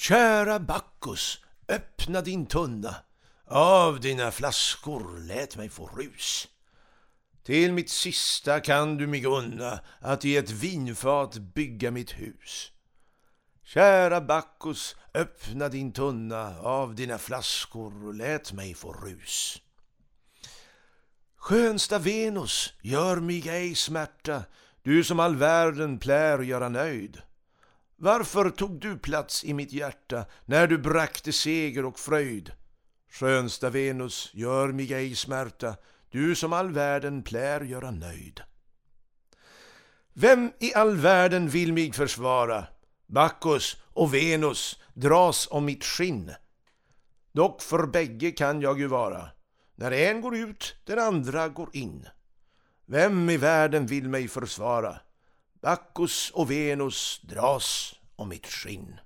Kära Bacchus, öppna din tunna. Av dina flaskor lät mig få rus. Till mitt sista kan du mig unna att i ett vinfat bygga mitt hus. Kära Bacchus, öppna din tunna, av dina flaskor lät mig få rus. Skönsta Venus, gör mig ej smärta, du som all världen plär göra nöjd. Varför tog du plats i mitt hjärta när du brakte seger och fröjd? Skönsta Venus, gör mig ej smärta, du som all världen plär göra nöjd. Vem i all världen vill mig försvara? Bacchus och Venus dras om mitt skinn. Dock för bägge kan jag ju vara. När en går ut, den andra går in. Vem i världen vill mig försvara? Bacchus och Venus dras om mitt skinn.